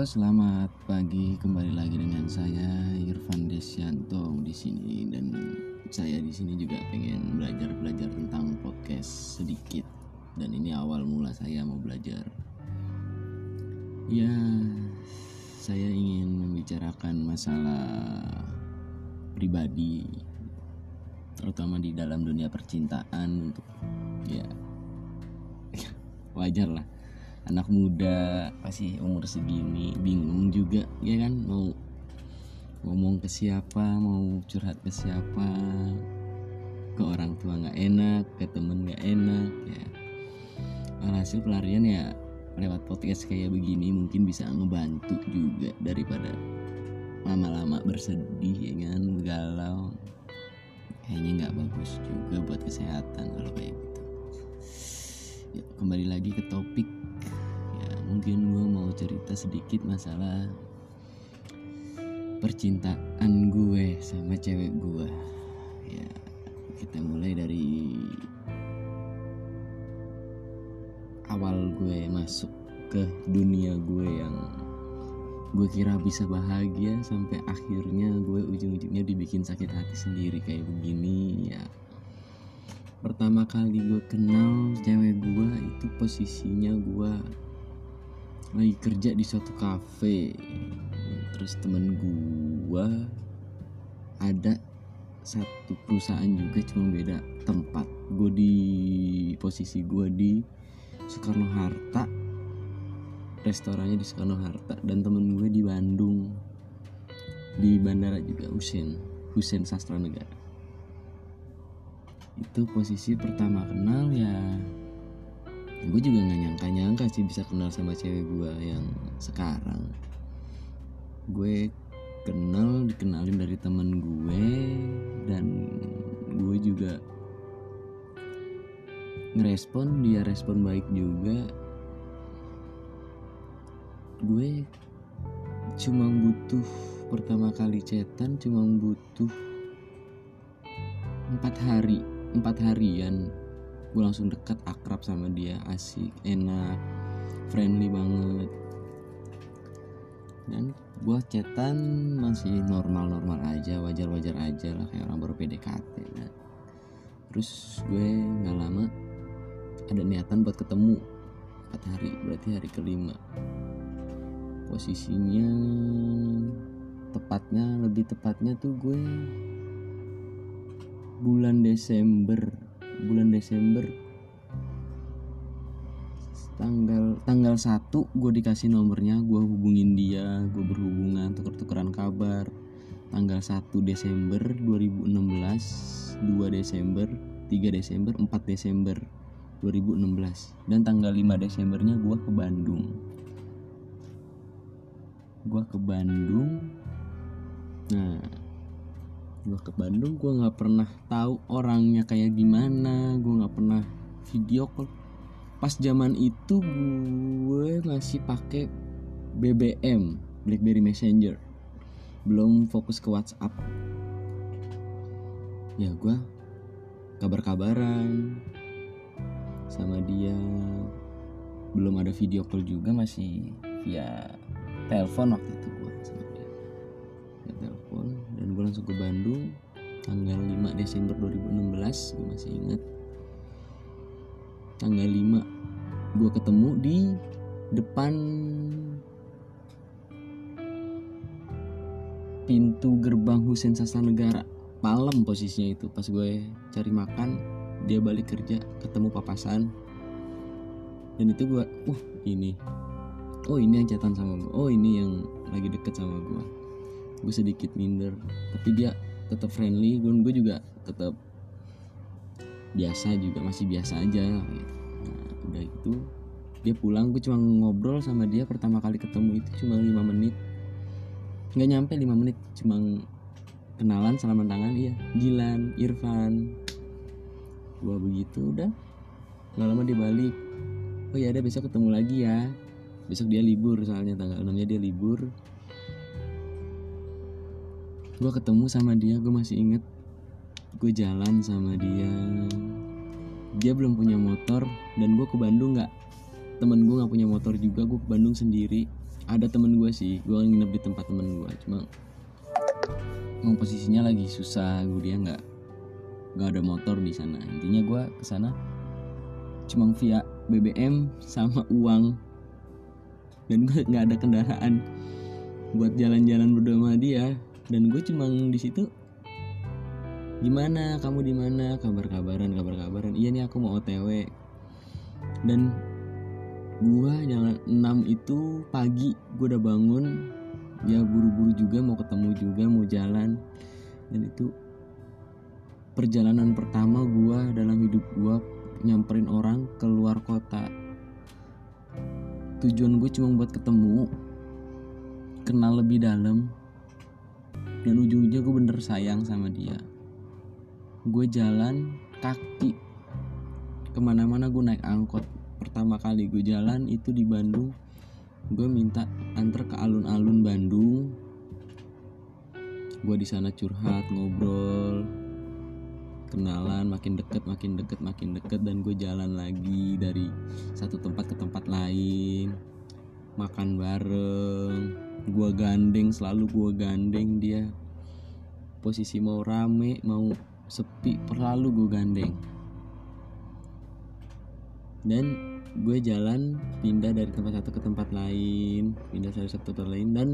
Selamat pagi. Kembali lagi dengan saya Irfan Desyanto di sini dan saya di sini juga pengen belajar-belajar tentang podcast sedikit. Dan ini awal mula saya mau belajar. Ya, saya ingin membicarakan masalah pribadi terutama di dalam dunia percintaan untuk ya wajar lah anak muda pasti umur segini bingung juga ya kan? Mau ngomong ke siapa mau curhat ke siapa ke orang tua nggak enak ke temen nggak enak ya. Alhasil pelarian ya lewat podcast kayak begini mungkin bisa ngebantu juga daripada lama-lama bersedih ya kan? Galau. Kayaknya nggak bagus juga buat kesehatan kalau kayak gitu ya, kembali lagi ke topik. Ya mungkin gue mau cerita sedikit masalah percintaan gue sama cewek gue ya kita mulai dari awal gue masuk ke dunia gue yang gue kira bisa bahagia sampai akhirnya gue ujung-ujungnya dibikin sakit hati sendiri kayak begini. Ya pertama kali gue kenal cewek gue itu posisinya gue lagi kerja di suatu kafe. Terus temen gue ada satu perusahaan juga cuma beda tempat. Gue di posisi gue di Soekarno Hatta restorannya di Soekarno Hatta dan temen gue di Bandung. Di bandara juga Husen Husen Sastra Negara itu posisi pertama kenal ya. Gue juga nggak nyangka-nyangka sih bisa kenal sama cewek gue yang sekarang. Gue kenal dikenalin dari temen gue dan gue juga ngerespon dia respon baik juga. Gue cuma butuh pertama kali chatan cuma butuh empat hari empat harian gue langsung dekat akrab sama dia asik enak friendly banget. Dan gue chatan masih normal-normal aja wajar-wajar aja lah kayak orang baru PDKT nah. terus gue nggak lama ada niatan buat ketemu. Empat hari berarti hari kelima. Posisinya tepatnya lebih tepatnya tuh gue bulan Desember. Bulan Desember. Tanggal tanggal 1 gue dikasih nomornya gue hubungin dia gue berhubungan tuker-tukeran kabar. Tanggal 1 Desember 2016 2 Desember 3 Desember 4 Desember 2016 dan tanggal 5 Desembernya gue ke Bandung. Gue ke Bandung. Nah gue ke Bandung gue nggak pernah tahu orangnya kayak gimana gue nggak pernah video call. Pas zaman itu gue masih pakai BBM BlackBerry Messenger. Belum fokus ke WhatsApp. Ya gue kabar-kabaran sama dia. Belum ada video call juga masih via telepon waktu itu gue langsung ke Bandung tanggal 5 Desember 2016 gue masih inget tanggal 5 gue ketemu di depan pintu gerbang Husen Sastra Negara malam posisinya itu pas gue cari makan dia balik kerja ketemu papasan. Dan itu gue uh ini. Oh ini yang catatan sama gue oh ini yang lagi deket sama gue gue sedikit minder. Tapi dia tetap friendly gue gue juga tetap biasa juga masih biasa aja gitu. nah, udah itu dia pulang. Gue cuma ngobrol sama dia pertama kali ketemu itu cuma lima menit. Nggak nyampe lima menit cuma kenalan salaman tangan iya. Gilan Irfan gua begitu udah. Nggak lama dia balik. Oh ya ada besok ketemu lagi ya. Besok dia libur soalnya tanggal 6 nya dia libur gue ketemu sama dia gue masih inget. Gue jalan sama dia. Dia belum punya motor dan gue ke Bandung nggak. Temen gue nggak punya motor juga gue ke Bandung sendiri. Ada temen gue sih gue nginep di tempat temen gue cuma mau posisinya lagi susah gue dia nggak nggak ada motor di sana. Intinya gue ke sana cuma via BBM sama uang. Dan gue nggak ada kendaraan buat jalan-jalan berdua sama dia dan gue cuma di situ gimana? Kamu di mana? Kabar-kabaran kabar-kabaran. Iya nih aku mau OTW dan gua jalan 6 itu pagi gua udah bangun. Ya buru-buru juga mau ketemu juga mau jalan. Dan itu perjalanan pertama gua dalam hidup gua nyamperin orang keluar kota. Tujuan gue cuma buat ketemu kenal lebih dalam dan ujung-ujungnya gue bener sayang sama dia. Gue jalan kaki. Ke mana-mana gue naik angkot. Pertama kali gue jalan itu di Bandung. Gue minta antar ke alun-alun Bandung. Gue di sana curhat ngobrol. Kenalan makin deket makin deket makin deket. Dan gue jalan lagi dari satu tempat ke tempat lain makan bareng. Gue gandeng selalu gue gandeng dia. Posisi mau rame mau sepi perlalu gue gandeng. Dan gue jalan pindah dari tempat satu ke tempat lain pindah dari satu ke tempat lain dan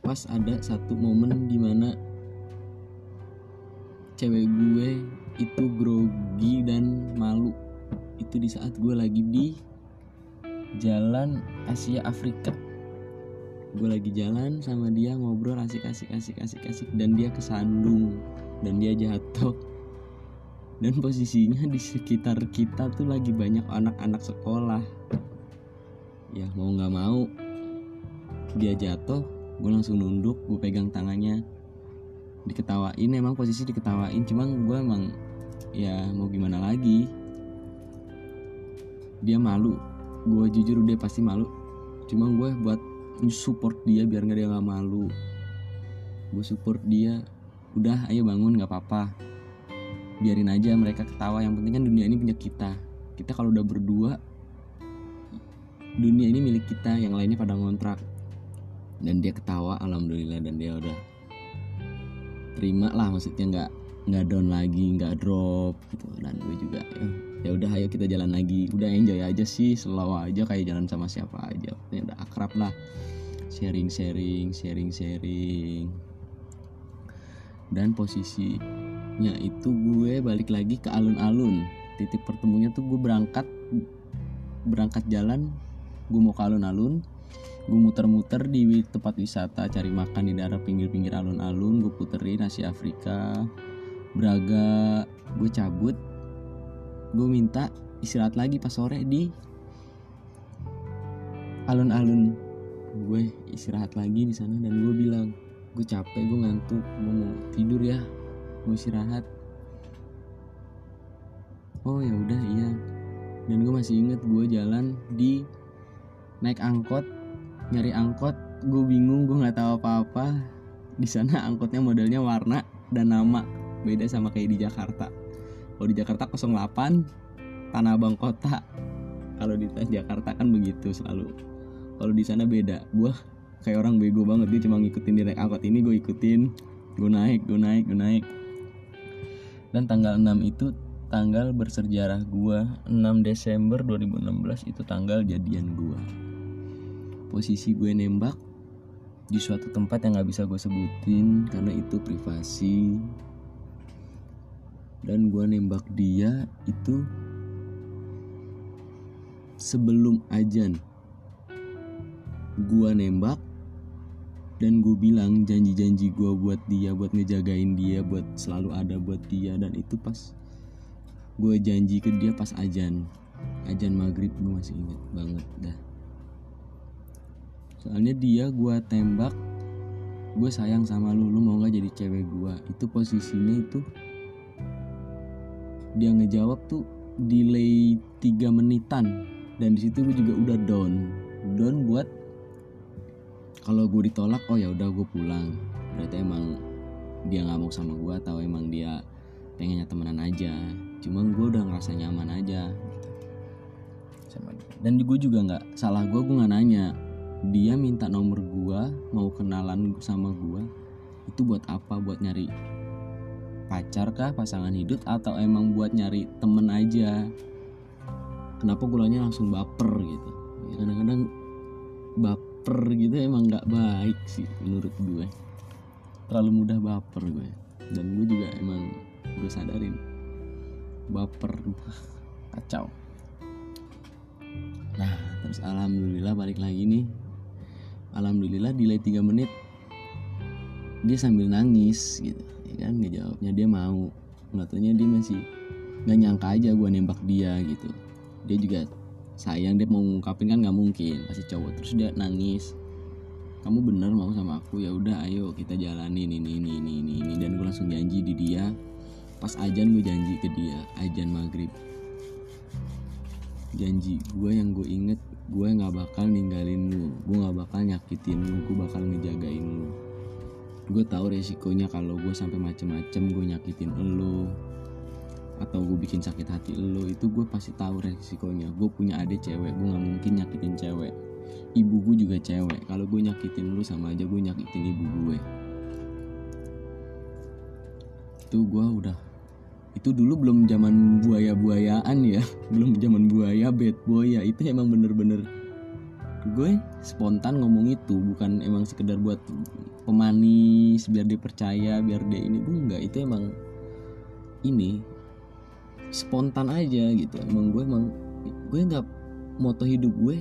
pas ada satu momen di mana cewek gue itu grogi dan malu. Itu di saat gue lagi di jalan Asia Afrika. Gue lagi jalan sama dia ngobrol asik asik asik asik asik. Dan dia kesandung. Dan dia jatuh. Dan posisinya di sekitar kita tuh lagi banyak anak-anak sekolah. Ya mau nggak mau dia jatuh gue langsung nunduk gue pegang tangannya. Diketawain emang posisi diketawain. Cuman gue emang ya mau gimana lagi? Dia malu gue jujur dia pasti malu. Cuma gue buat support dia biar nggak dia nggak malu. Gue support dia udah ayo bangun nggak apa-apa. Biarin aja mereka ketawa. Yang penting kan dunia ini punya kita. Kita kalau udah berdua dunia ini milik kita yang lainnya pada ngontrak. Dan dia ketawa alhamdulillah dan dia udah terima lah maksudnya nggak nggak down lagi nggak drop gitu. Dan gue juga ya, ya udah ayo kita jalan lagi. Udah enjoy aja sih. Selalu aja kayak jalan sama siapa aja. Ya udah akrab lah. Sharing sharing sharing sharing. Dan posisi nya itu gue balik lagi ke alun-alun. Titik pertemunya tuh gue berangkat berangkat jalan gue mau ke alun-alun. Gue muter-muter di tempat wisata cari makan di daerah pinggir-pinggir alun-alun. Gue puterin nasi Afrika Braga gue cabut gue minta istirahat lagi pas sore di alun-alun gue istirahat lagi di sana dan gue bilang gue capek gue ngantuk gue mau tidur ya mau istirahat. Oh ya udah iya. Dan gue masih inget gue jalan di naik angkot nyari angkot. Gue bingung gue nggak tahu apa-apa. Di sana angkotnya modelnya warna dan nama beda sama kayak di Jakarta kalau di Jakarta 08 Tanah Abang Kota. Kalau di Jakarta kan begitu selalu. Kalau di sana beda. Gue kayak orang bego banget dia cuma ngikutin di naik angkot ini gue ikutin. Gue naik gue naik gue naik. Dan tanggal 6 itu tanggal bersejarah gua. 6 Desember 2016 itu tanggal jadian gua. Posisi gue nembak di suatu tempat yang gak bisa gue sebutin karena itu privasi dan gue nembak dia itu sebelum ajan. Gue nembak dan gue bilang janji-janji gue buat dia buat ngejagain dia buat selalu ada buat dia. Dan itu pas gue janji ke dia pas ajan. Ajan maghrib gue masih inget banget dah. Soalnya dia gue tembak gue sayang sama lu lu mau nggak jadi cewek gue itu posisinya itu dia ngejawab tuh delay 3 menitan. Dan di situ gue juga udah down. Down buat kalau gue ditolak oh ya udah gue pulang. Berarti emang dia nggak mau sama gue atau emang dia pengennya temenan aja. Cuma gue udah ngerasa nyaman aja. Sama dia. Dan gue juga nggak salah gue gue nggak nanya. Dia minta nomor gue mau kenalan sama gue itu buat apa? Buat nyari pacar kah pasangan hidup atau emang buat nyari temen aja? Kenapa gulanya langsung baper gitu? Ya, kadang-kadang baper gitu emang nggak baik sih menurut gue. Terlalu mudah baper gue. Dan gue juga emang gue sadarin baper kacau. Nah terus alhamdulillah balik lagi nih. Alhamdulillah delay 3 menit dia sambil nangis gitu kan nggak jawabnya dia mau. Nggak dia masih nggak nyangka aja gue nembak dia gitu. Dia juga sayang dia mau ngungkapin kan nggak mungkin pasti cowok. Terus dia nangis. Kamu bener mau sama aku? Ya udah ayo kita jalanin ini ini ini ini ini dan gue langsung janji di dia. Pas ajan gue janji ke dia ajan maghrib. Janji gue yang gue inget gue nggak bakal ninggalin lu. Gue nggak bakal nyakitin lu gue bakal ngejagain lu gue tahu resikonya kalau gue sampai macem-macem gue nyakitin lo atau gue bikin sakit hati lo itu gue pasti tahu resikonya. Gue punya adik cewek gue nggak mungkin nyakitin cewek. Ibu gue juga cewek. Kalau gue nyakitin lo sama aja gue nyakitin ibu gue itu gue udah itu dulu belum zaman buaya buayaan ya. Belum zaman buaya bad boy ya. Itu emang bener-bener gue spontan ngomong itu bukan emang sekedar buat pemanis biar dia percaya biar dia ini. Bu enggak itu emang ini spontan aja gitu. Emang gue emang gue nggak moto hidup gue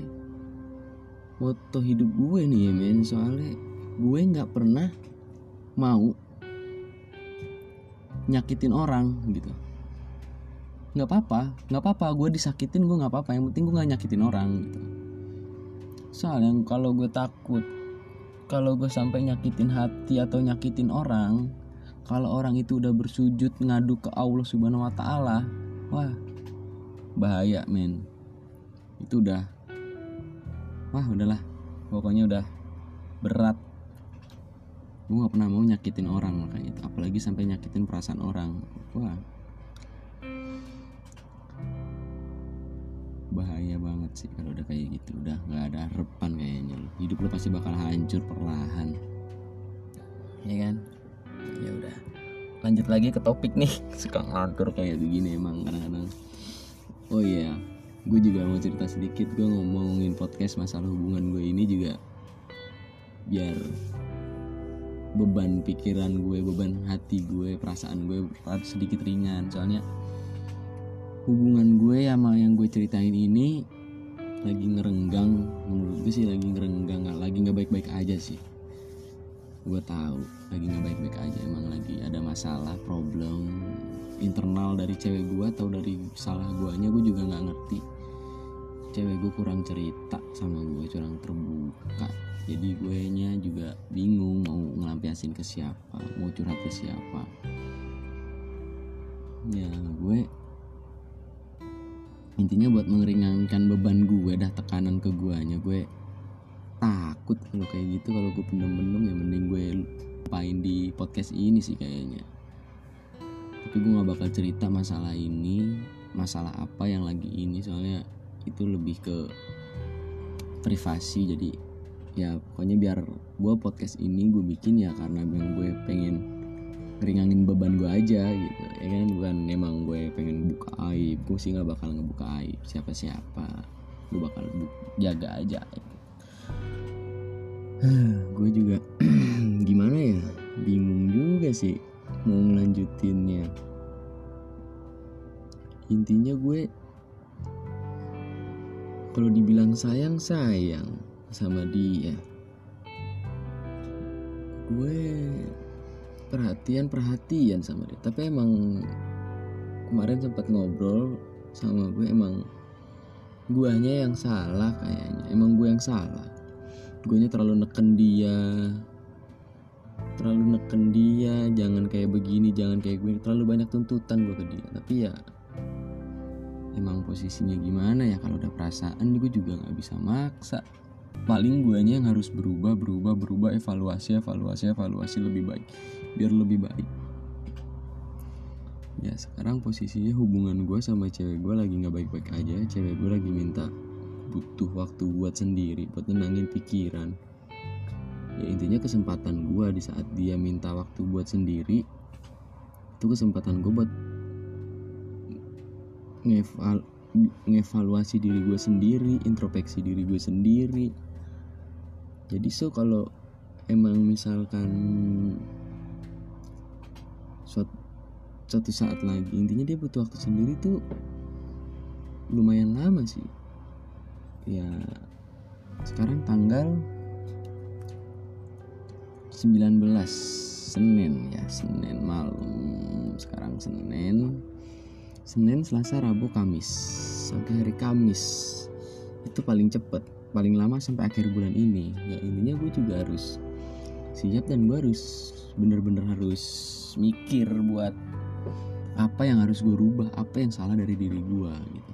moto hidup gue nih ya men. Soalnya gue nggak pernah mau nyakitin orang gitu. Nggak apa-apa nggak apa-apa. Gue disakitin gue nggak apa-apa. Yang penting gue nggak nyakitin orang gitu soalnya kalau gue takut kalau gue sampai nyakitin hati atau nyakitin orang kalau orang itu udah bersujud ngadu ke Allah Subhanahu Wa Taala wah bahaya men. Itu udah wah udahlah. Pokoknya udah berat. Gue nggak pernah mau nyakitin orang makanya itu. Apalagi sampai nyakitin perasaan orang. Wah bahaya banget sih kalau udah kayak gitu. Udah nggak ada harapan kayaknya lo hidup lo pasti bakal hancur perlahan. Ya kan? Ya udah. Lanjut lagi ke topik nih. Suka ngatur kayak begini emang kadang-kadang. Oh iya gue juga mau cerita sedikit. Gue ngomongin podcast masalah hubungan gue ini juga biar beban pikiran gue beban hati gue perasaan gue sedikit ringan. Soalnya hubungan gue sama yang gue ceritain ini lagi ngerenggang menurut gue sih lagi ngerenggang lagi nggak baik-baik aja sih. Gue tahu lagi nggak baik-baik aja emang lagi ada masalah problem internal dari cewek gue atau dari salah guanya gue juga nggak ngerti. Cewek gue kurang cerita sama gue kurang terbuka. Jadi gue nya juga bingung mau ngelampiasin ke siapa mau curhat ke siapa. Ya gue intinya buat mengeringankan beban gue dah tekanan ke guanya gue takut kalau kayak gitu kalau gue pendem-pendem ya mending gue lupain di podcast ini sih kayaknya. Tapi gue gak bakal cerita masalah ini masalah apa yang lagi ini soalnya itu lebih ke privasi jadi ya pokoknya biar gue podcast ini gue bikin ya karena yang gue pengen ngeringanin beban gue aja gitu. Ya kan? Bukan emang gue pengen buka aib. Gue sih nggak bakal ngebuka aib siapa siapa gue bakal jaga aja gitu. gue juga gimana ya? Bingung juga sih mau ngelanjutinnya. Intinya gue kalau dibilang sayang sayang sama dia. Gue perhatian perhatian sama dia. Tapi emang kemarin sempat ngobrol sama gue emang guanya yang salah kayaknya. Emang gue yang salah. Gue terlalu neken dia. Terlalu neken dia jangan kayak begini jangan kayak gue terlalu banyak tuntutan gue ke dia. Tapi ya emang posisinya gimana ya? Kalau udah perasaan gue juga nggak bisa maksa paling guanya yang harus berubah berubah berubah evaluasi evaluasi evaluasi lebih baik. Biar lebih baik. Ya sekarang posisinya hubungan gue sama cewek gue lagi nggak baik-baik aja. Cewek gue lagi minta butuh waktu buat sendiri buat nenangin pikiran. Ya intinya kesempatan gue di saat dia minta waktu buat sendiri itu kesempatan gue buat ngeval ngevaluasi diri gue sendiri introspeksi diri gue sendiri jadi so kalau emang misalkan suatu, suatu saat lagi intinya dia butuh waktu sendiri tuh lumayan lama sih. Ya sekarang tanggal 19 Senin ya Senin malam. Sekarang Senin. Senin Selasa Rabu Kamis. Sampai hari Kamis. Itu paling cepet paling lama sampai akhir bulan ini. Ya intinya gue juga harus siap dan gue harus bener-bener harus mikir buat apa yang harus gue rubah apa yang salah dari diri gue gitu.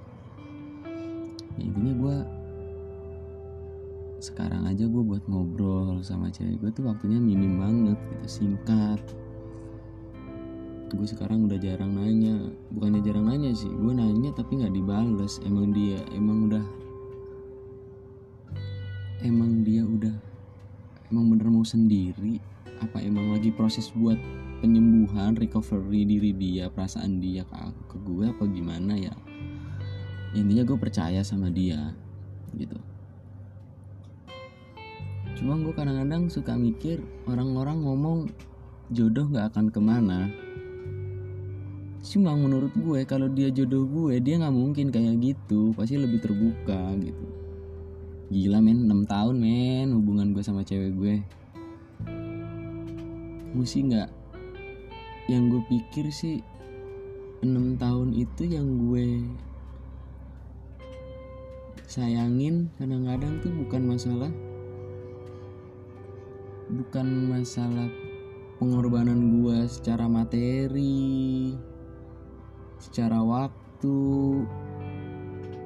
Ya intinya gue sekarang aja gue buat ngobrol sama cewek gue tuh waktunya minim banget gitu singkat. Gue sekarang udah jarang nanya bukannya jarang nanya sih gue nanya tapi nggak dibales. Emang dia emang udah emang dia udah emang bener mau sendiri? Apa emang lagi proses buat penyembuhan recovery diri dia perasaan dia ke, ke gue apa gimana ya? Intinya gue percaya sama dia gitu. Cuma gue kadang-kadang suka mikir orang-orang ngomong jodoh gak akan ke mana. Cuma menurut gue kalau dia jodoh gue dia nggak mungkin kayak gitu. Pasti lebih terbuka gitu gila men. 6 tahun men hubungan gue sama cewek gue gue sih nggak yang gue pikir sih 6 tahun itu yang gue sayangin kadang-kadang tuh bukan masalah bukan masalah pengorbanan gue secara materi secara waktu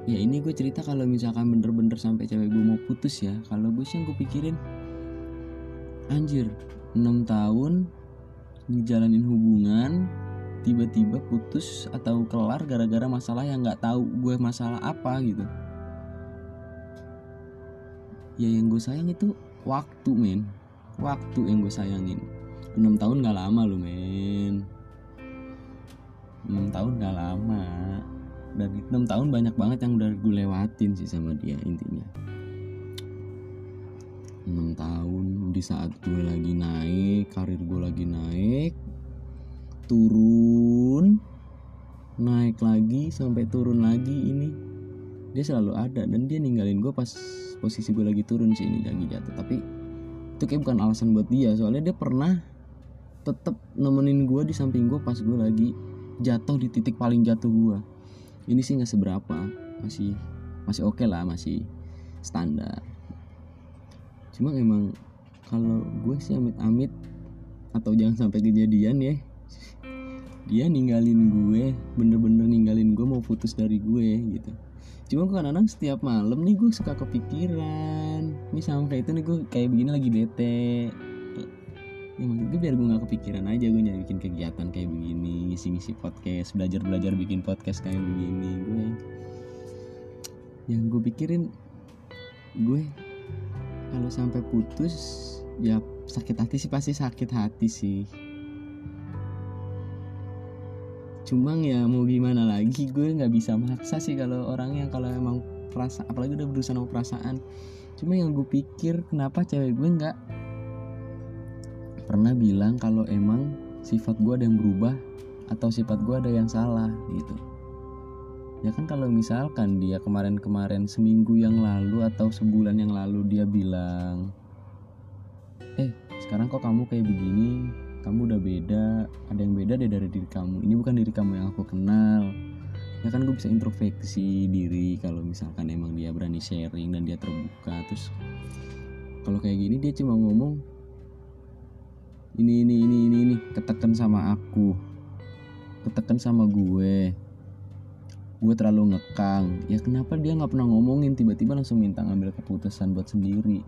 ya ini gue cerita kalau misalkan bener-bener sampai cewek gue mau putus ya kalau gue sih yang gue pikirin anjir 6 tahun ngejalanin hubungan tiba-tiba putus atau kelar gara-gara masalah yang nggak tahu gue masalah apa gitu. Ya yang gue sayang itu waktu men. Waktu yang gue sayangin. 6 tahun gak lama loh men. 6 tahun gak lama dari 6 tahun banyak banget yang udah gue lewatin sih sama dia intinya. 6 tahun di saat gue lagi naik karir gue lagi naik turun naik lagi sampai turun lagi ini dia selalu ada. Dan dia ninggalin gue pas posisi gue lagi turun sih ini lagi jatuh. Tapi itu kayak bukan alasan buat dia soalnya dia pernah tetap nemenin gue di samping gue pas gue lagi jatuh di titik paling jatuh gue ini sih nggak seberapa masih masih oke okay lah masih standar. Cuma emang kalau gue sih amit-amit atau jangan sampai kejadian ya dia ninggalin gue bener-bener ninggalin gue mau putus dari gue gitu. Cuma kadang-kadang setiap malam nih gue suka kepikiran ini itu nih gue kayak begini lagi bete ya maksud gue biar gue gak kepikiran aja gue nyari bikin kegiatan kayak begini ngisi-ngisi podcast belajar-belajar bikin podcast kayak begini gue. Yang gue pikirin gue kalau sampai putus ya sakit hati sih pasti sakit hati sih. Cuma ya mau gimana lagi gue nggak bisa maksa sih kalau orang yang kalau emang perasa apalagi udah berusaha sama perasaan. Cuma yang gue pikir kenapa cewek gue nggak pernah bilang kalau emang sifat gue ada yang berubah atau sifat gue ada yang salah gitu. Ya kan kalau misalkan dia kemarin-kemarin seminggu yang lalu atau sebulan yang lalu dia bilang eh sekarang kok kamu kayak begini? Kamu udah beda. Ada yang beda deh dari diri kamu. Ini bukan diri kamu yang aku kenal. Ya kan gue bisa introspeksi diri kalau misalkan emang dia berani sharing dan dia terbuka. Terus kalau kayak gini dia cuma ngomong ini ini ini ini ini. Ketekan sama aku. Ketekan sama gue. Gue terlalu ngekang. Ya kenapa dia nggak pernah ngomongin? Tiba-tiba langsung minta ngambil keputusan buat sendiri.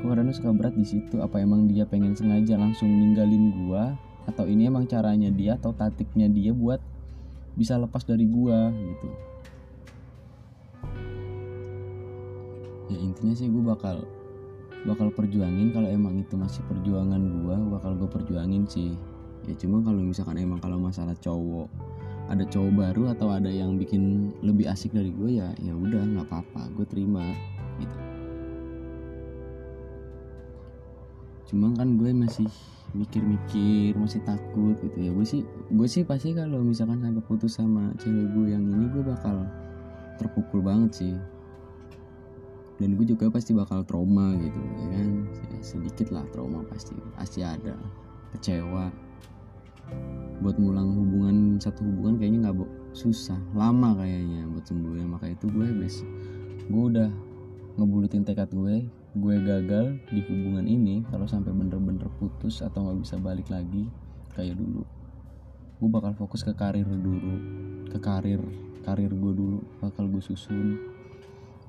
Gue kadang suka berat di situ? Apa emang dia pengen sengaja langsung ninggalin gua? Atau ini emang caranya dia atau taktiknya dia buat bisa lepas dari gua gitu. Ya intinya sih gue bakal bakal perjuangin kalau emang itu masih perjuangan gue bakal gue perjuangin sih. Ya cuma kalau misalkan emang kalau masalah cowok ada cowok baru atau ada yang bikin lebih asik dari gue ya ya udah nggak apa-apa gue terima gitu. Cuma kan gue masih mikir-mikir masih takut gitu ya. Gue sih gue sih pasti kalau misalkan sampai putus sama cewek gue yang ini gue bakal terpukul banget sih dan gue juga pasti bakal trauma gitu ya kan? Sedikit lah trauma pasti. Pasti ada. Kecewa. Buat ngulang hubungan satu hubungan kayaknya nggak susah. Lama kayaknya buat sembuh ya maka itu gue bes gue udah ngebulutin tekad gue. Gue gagal di hubungan ini kalau sampai bener-bener putus atau nggak bisa balik lagi kayak dulu. Gue bakal fokus ke karir dulu. Ke karir karir gue dulu. Bakal gue susun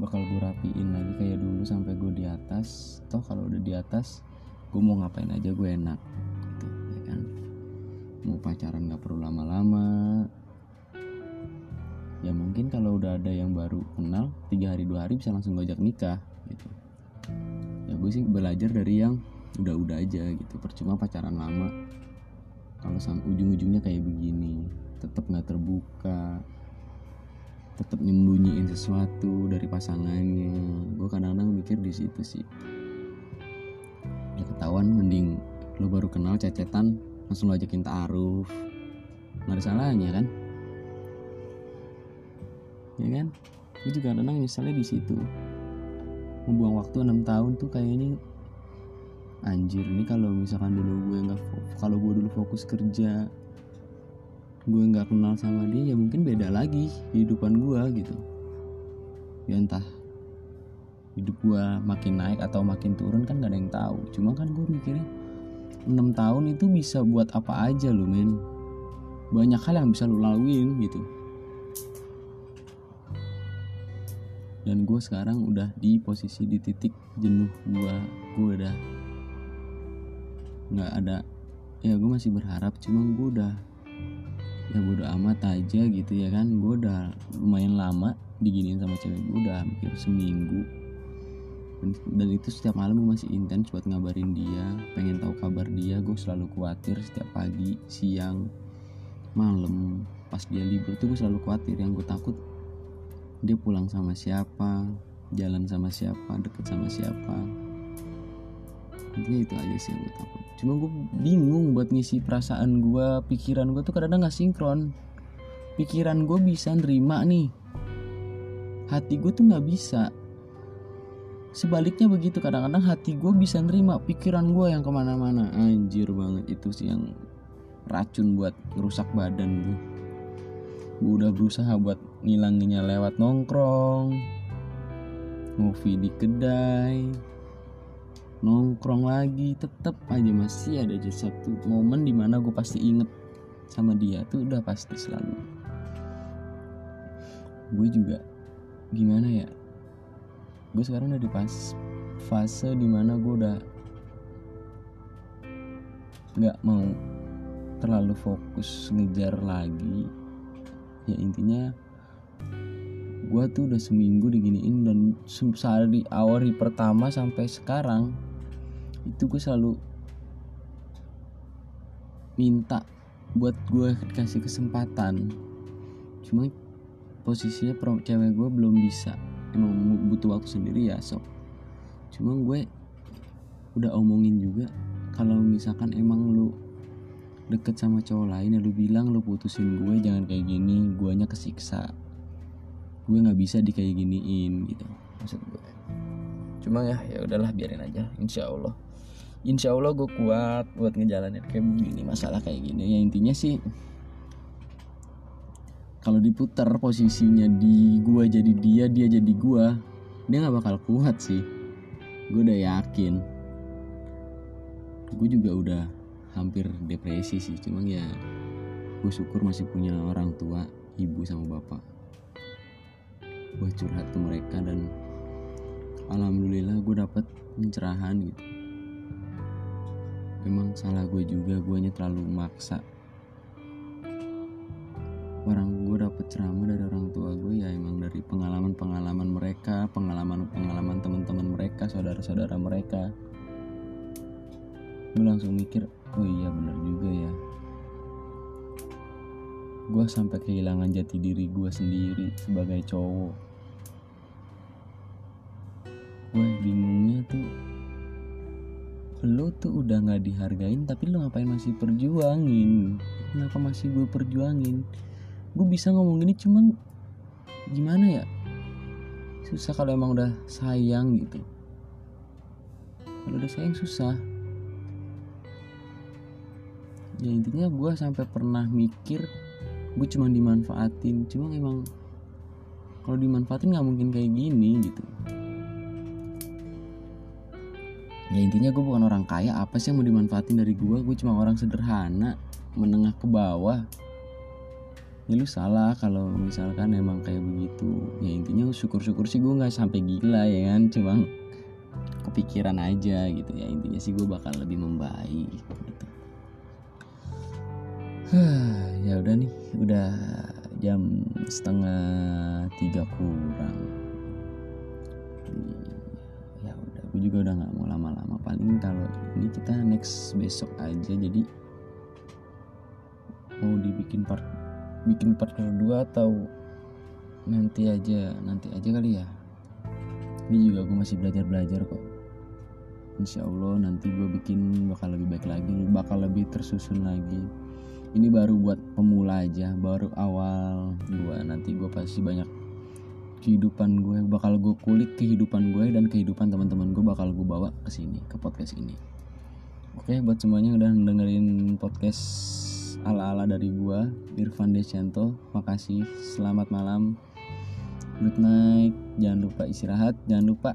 bakal gue rapiin lagi kayak dulu sampai gue di atas. Toh kalau udah di atas gue mau ngapain aja gue enak gitu ya kan? Mau pacaran nggak perlu lama-lama. Ya mungkin kalau udah ada yang baru kenal tiga hari dua hari bisa langsung ngajak nikah gitu. Ya gue sih belajar dari yang udah-udah aja gitu. Percuma pacaran lama. Kalau sampai ujung-ujungnya kayak begini tetap nggak terbuka tetap nyembunyiin sesuatu dari pasangannya. Gue kadang-kadang mikir di situ sih. Ya ketahuan mending lo baru kenal cecetan langsung lo ajakin ta'aruf. Nggak ada salahnya kan? Ya kan? Gue juga kadang misalnya di situ. Membuang waktu enam tahun tuh kayaknya anjir ini kalau misalkan dulu gue nggak kalau gue dulu fokus kerja gue nggak kenal sama dia ya mungkin beda lagi kehidupan gue gitu. Ya entah hidup gue makin naik atau makin turun kan gak ada yang tahu. Cuma kan gue mikirnya 6 tahun itu bisa buat apa aja lo men. Banyak hal yang bisa lo laluin gitu. Dan gue sekarang udah di posisi di titik jenuh gue gue udah nggak ada ya gue masih berharap cuma gue udah ya bodo amat aja gitu ya kan. Gue udah lumayan lama diginiin sama cewek gue udah hampir seminggu. Dan, itu setiap malam gue masih intens buat ngabarin dia pengen tahu kabar dia. Gue selalu khawatir setiap pagi siang malam. Pas dia libur tuh gue selalu khawatir. Yang gue takut dia pulang sama siapa jalan sama siapa deket sama siapa intinya itu aja sih yang gue takut. Cuma gue bingung buat ngisi perasaan gue pikiran gue tuh kadang-kadang gak sinkron. Pikiran gue bisa nerima nih. Hati gue tuh nggak bisa. Sebaliknya begitu kadang-kadang hati gue bisa nerima pikiran gue yang ke mana-mana. Anjir banget itu sih yang racun buat ngerusak badan gue gue udah berusaha buat ngilanginnya lewat nongkrong ngopi di kedai nongkrong lagi tetep aja masih ada aja satu momen di mana gue pasti inget sama dia tuh udah pasti selalu. Gue juga gimana ya gue sekarang udah di pas fase di mana gue udah nggak mau terlalu fokus ngejar lagi. Ya intinya gue tuh udah seminggu diginiin dan sehari awal pertama sampai sekarang itu gue selalu minta buat gue kasih kesempatan. Cuma posisinya pro cewek gue belum bisa. Emang butuh waktu sendiri ya sok cuma gue udah omongin juga kalau misalkan emang lu deket sama cowok lain ya lu bilang lu putusin gue jangan kayak gini guanya kesiksa. Gue nggak bisa di kayak giniin gitu maksud gue. Cuma ya ya udahlah biarin aja insya Allah insya Allah gue kuat buat ngejalanin kayak begini masalah kayak gini. Ya intinya sih kalau diputar posisinya di gue jadi dia dia jadi gue dia nggak bakal kuat sih. Gue udah yakin. Gue juga udah hampir depresi sih cuma ya gue syukur masih punya orang tua ibu sama bapak. Gue curhat ke mereka dan alhamdulillah gue dapet pencerahan gitu memang salah gue juga guanya terlalu maksa. Orang gue dapet ceramah dari orang tua gue ya emang dari pengalaman-pengalaman mereka pengalaman-pengalaman teman-teman mereka saudara-saudara mereka. Gue langsung mikir oh iya bener juga ya. Gue sampai kehilangan jati diri gue sendiri sebagai cowok. Gue bingungnya tuh lo tuh udah nggak dihargain tapi lo ngapain masih perjuangin? Kenapa masih gue perjuangin? Gue bisa ngomong gini cuman gimana ya? Susah kalau emang udah sayang gitu. Kalau udah sayang susah. Ya intinya gue sampai pernah mikir gue cuma dimanfaatin. Cuma emang kalau dimanfaatin nggak mungkin kayak gini gitu ya intinya gue bukan orang kaya apa sih yang mau dimanfaatin dari gue gue cuma orang sederhana menengah ke bawah. Ya lu salah kalau misalkan emang kayak begitu. Ya intinya syukur-syukur sih gue nggak sampai gila ya kan? Cuma kepikiran aja gitu. Ya intinya sih gue bakal lebih membaik gitu. Ya udah nih. Udah jam setengah tiga kurang gue juga udah nggak mau lama-lama. Paling kalau ini kita next besok aja jadi mau dibikin part bikin part kedua atau nanti aja nanti aja kali ya. Ini juga gue masih belajar belajar kok. Insya Allah nanti gue bikin bakal lebih baik lagi bakal lebih tersusun lagi. Ini baru buat pemula aja baru awal gue nanti gue pasti banyak kehidupan gue bakal gue kulik kehidupan gue dan kehidupan teman-teman gue bakal gue bawa ke sini ke podcast ini. Oke buat semuanya udah dengerin podcast ala-ala dari gua Irfan Desyanto makasih. Selamat malam. Good night. Jangan lupa istirahat. Jangan lupa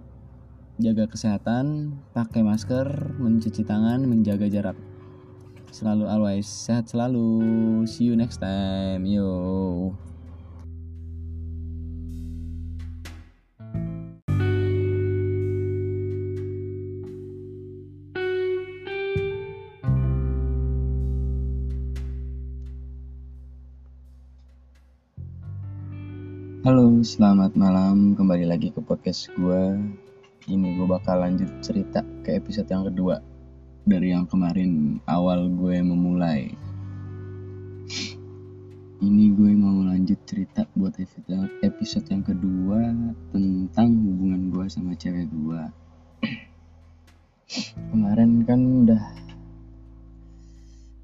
jaga kesehatan pakai masker mencuci tangan menjaga jarak. Selalu always sehat selalu. See you next time. Yo Selamat malam. Kembali lagi ke podcast gue. Ini gue bakal lanjut cerita ke episode yang kedua dari yang kemarin awal gue memulai. Ini gue mau lanjut cerita buat episode yang kedua tentang hubungan gue sama cewek gue. Kemarin kan udah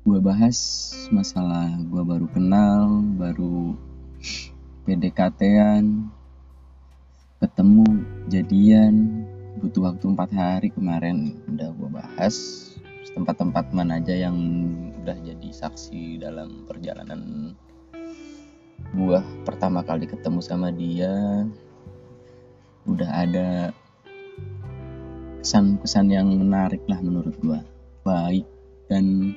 gue bahas masalah gue baru kenal, baru PDKT-an ketemu jadian butuh waktu empat hari kemarin udah gue bahas. Tempat-tempat mana aja yang udah jadi saksi dalam perjalanan gue pertama kali ketemu sama dia. Udah ada kesan-kesan yang menarik lah menurut gue baik dan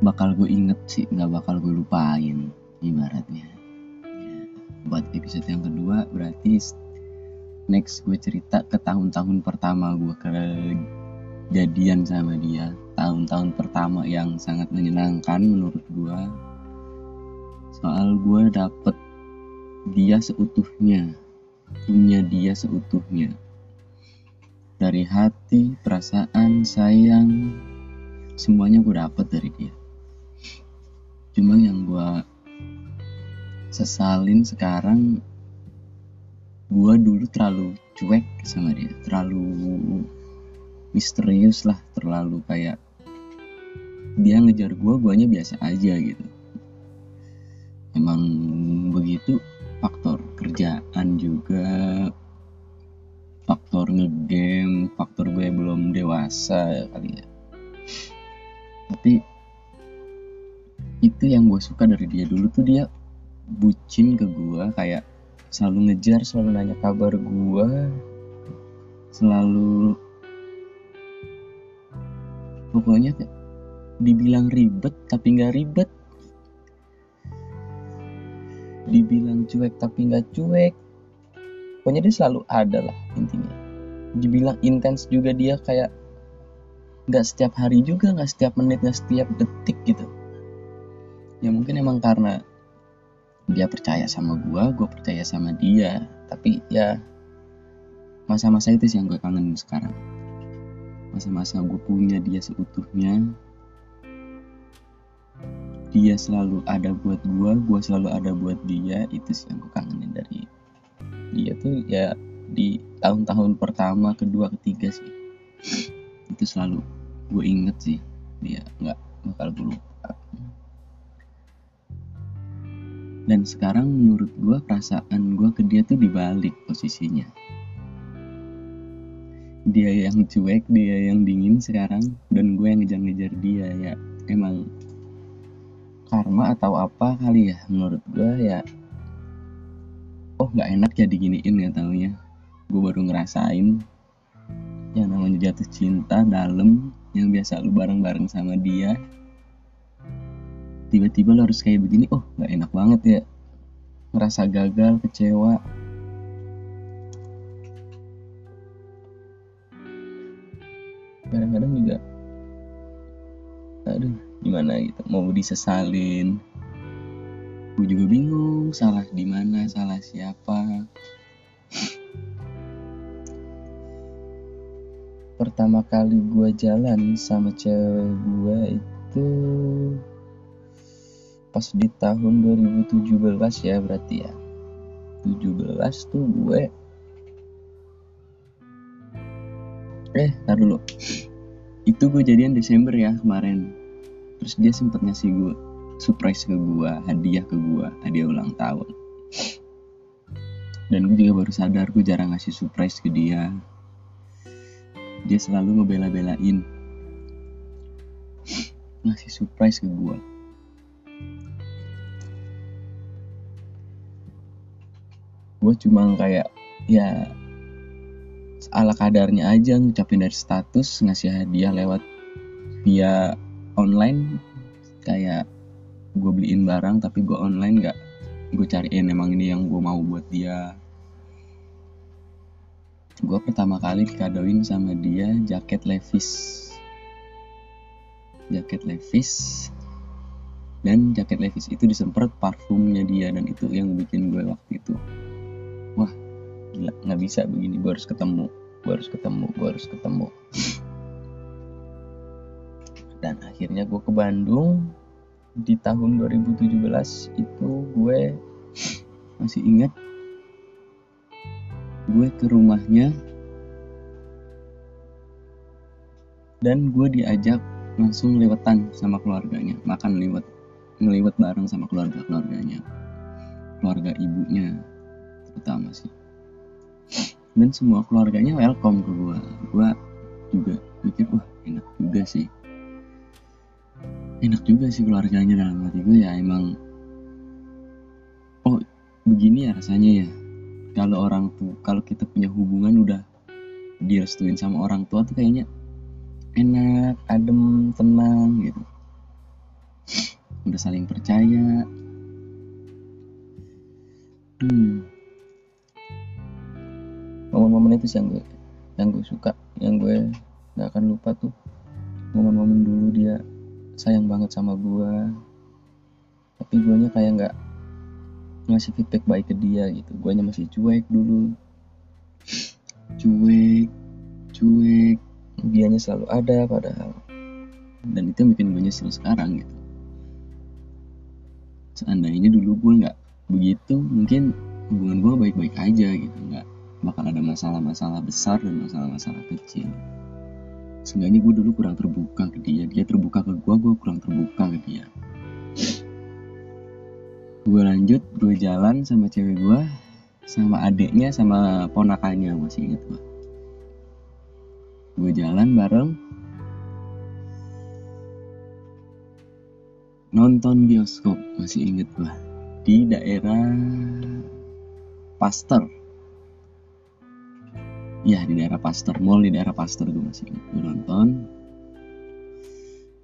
bakal gue inget sih nggak bakal gue lupain ibaratnya buat episode yang kedua berarti next gue cerita ke tahun-tahun pertama gue kejadian sama dia. Tahun-tahun pertama yang sangat menyenangkan menurut gue soal gue dapet dia seutuhnya punya dia seutuhnya. Dari hati perasaan sayang semuanya gue dapet dari dia. Cuma yang gue sesalin sekarang gue dulu terlalu cuek sama dia. Terlalu misterius lah terlalu kayak dia ngejar gue guanya biasa aja gitu. Emang begitu faktor kerjaan juga faktor ngegame faktor gue belum dewasa kali ya. Tapi itu yang gue suka dari dia. Dulu tuh dia bucin ke gue kayak selalu ngejar selalu nanya kabar gue selalu pokoknya dibilang ribet tapi nggak ribet. Dibilang cuek tapi nggak cuek. Pokoknya dia selalu ada lah intinya. Dibilang intens juga dia kayak nggak setiap hari juga nggak setiap menit nggak setiap detik gitu. Ya mungkin emang karena dia percaya sama gue gue percaya sama dia. Tapi ya masa-masa itu sih yang gue kangen sekarang. Masa-masa gue punya dia seutuhnya dia selalu ada buat gue gue selalu ada buat dia itu sih yang gue kangenin dari dia tuh ya di tahun-tahun pertama kedua ketiga sih. Itu selalu gue inget sih dia nggak bakal gue lupa dan sekarang menurut gue perasaan gue ke dia tuh dibalik posisinya. Dia yang cuek dia yang dingin sekarang dan gue yang ngejar-ngejar dia ya. Emang karma atau apa kali ya menurut gue ya oh nggak enak ya diginiin ya. Taunya gue baru ngerasain yang namanya jatuh cinta dalam yang biasa lu bareng-bareng sama dia tiba-tiba lo harus kayak begini oh nggak enak banget ya. Ngerasa gagal kecewa. Kadang-kadang juga aduh gimana gitu mau disesalin. Gue juga bingung salah di mana salah siapa. Pertama kali gue jalan sama cewek gue itu pas di tahun 2017 ya berarti ya. 17 tuh gue. Eh tar dulu. Itu gue jadian Desember ya kemarin. Terus dia sempat ngasih gue surprise ke gue hadiah ke gue hadiah ulang tahun. Dan gue juga baru sadar gue jarang ngasih surprise ke dia. Dia selalu ngebela-belain. Ngasih surprise ke gue gue cuma kayak ya ala kadarnya aja ngucapin dari status ngasih hadiah lewat via online. Kayak gue beliin barang tapi gue online nggak gue cariin emang ini yang gue mau buat dia. Gue pertama kali dikadoin sama dia jaket Levi's. Jaket Levi's dan jaket Levi's itu disemprot parfumnya dia dan itu yang bikin gue waktu itu. Wah gila nggak bisa begini. Gue harus ketemu gue harus ketemu gue harus ketemu. Dan akhirnya gue ke Bandung. Di tahun 2017 itu gue masih ingat gue ke rumahnya. Dan gue diajak langsung lewetan sama keluarganya makan lewat ngelewat bareng sama keluarga keluarganya keluarga ibunya terutama sih. Dan semua keluarganya welcome ke gue gue juga mikir wah enak juga sih. Enak juga sih keluarganya dalam hati gue ya emang oh begini ya rasanya ya. Kalau orang tuh kalau kita punya hubungan udah direstuin sama orang tua tuh kayaknya enak adem tenang gitu udah saling percaya. Hmm. Momen-momen itu sih yang gue yang gue suka yang gue gak akan lupa tuh. Momen-momen dulu dia sayang banget sama gue tapi guanya kayak nggak ngasih feedback baik ke dia gitu. Guanya masih cuek dulu. Cuek cuek. Dianya selalu ada padahal. Dan itu yang bikin gue nyesel sekarang gitu seandainya dulu gue nggak begitu mungkin hubungan gue baik-baik aja gitu. Nggak bakal ada masalah-masalah besar dan masalah-masalah kecil. Seenggaknya gue dulu kurang terbuka ke dia dia terbuka ke gue gue kurang terbuka ke dia. Gue lanjut gue jalan sama cewek gue sama adiknya sama ponakannya masih inget gue. Gue jalan bareng nonton bioskop masih inget gue di daerah Pasteur. Ya di daerah Pasteur. Mall di daerah Pasteur gue masih ingat. Gue nonton.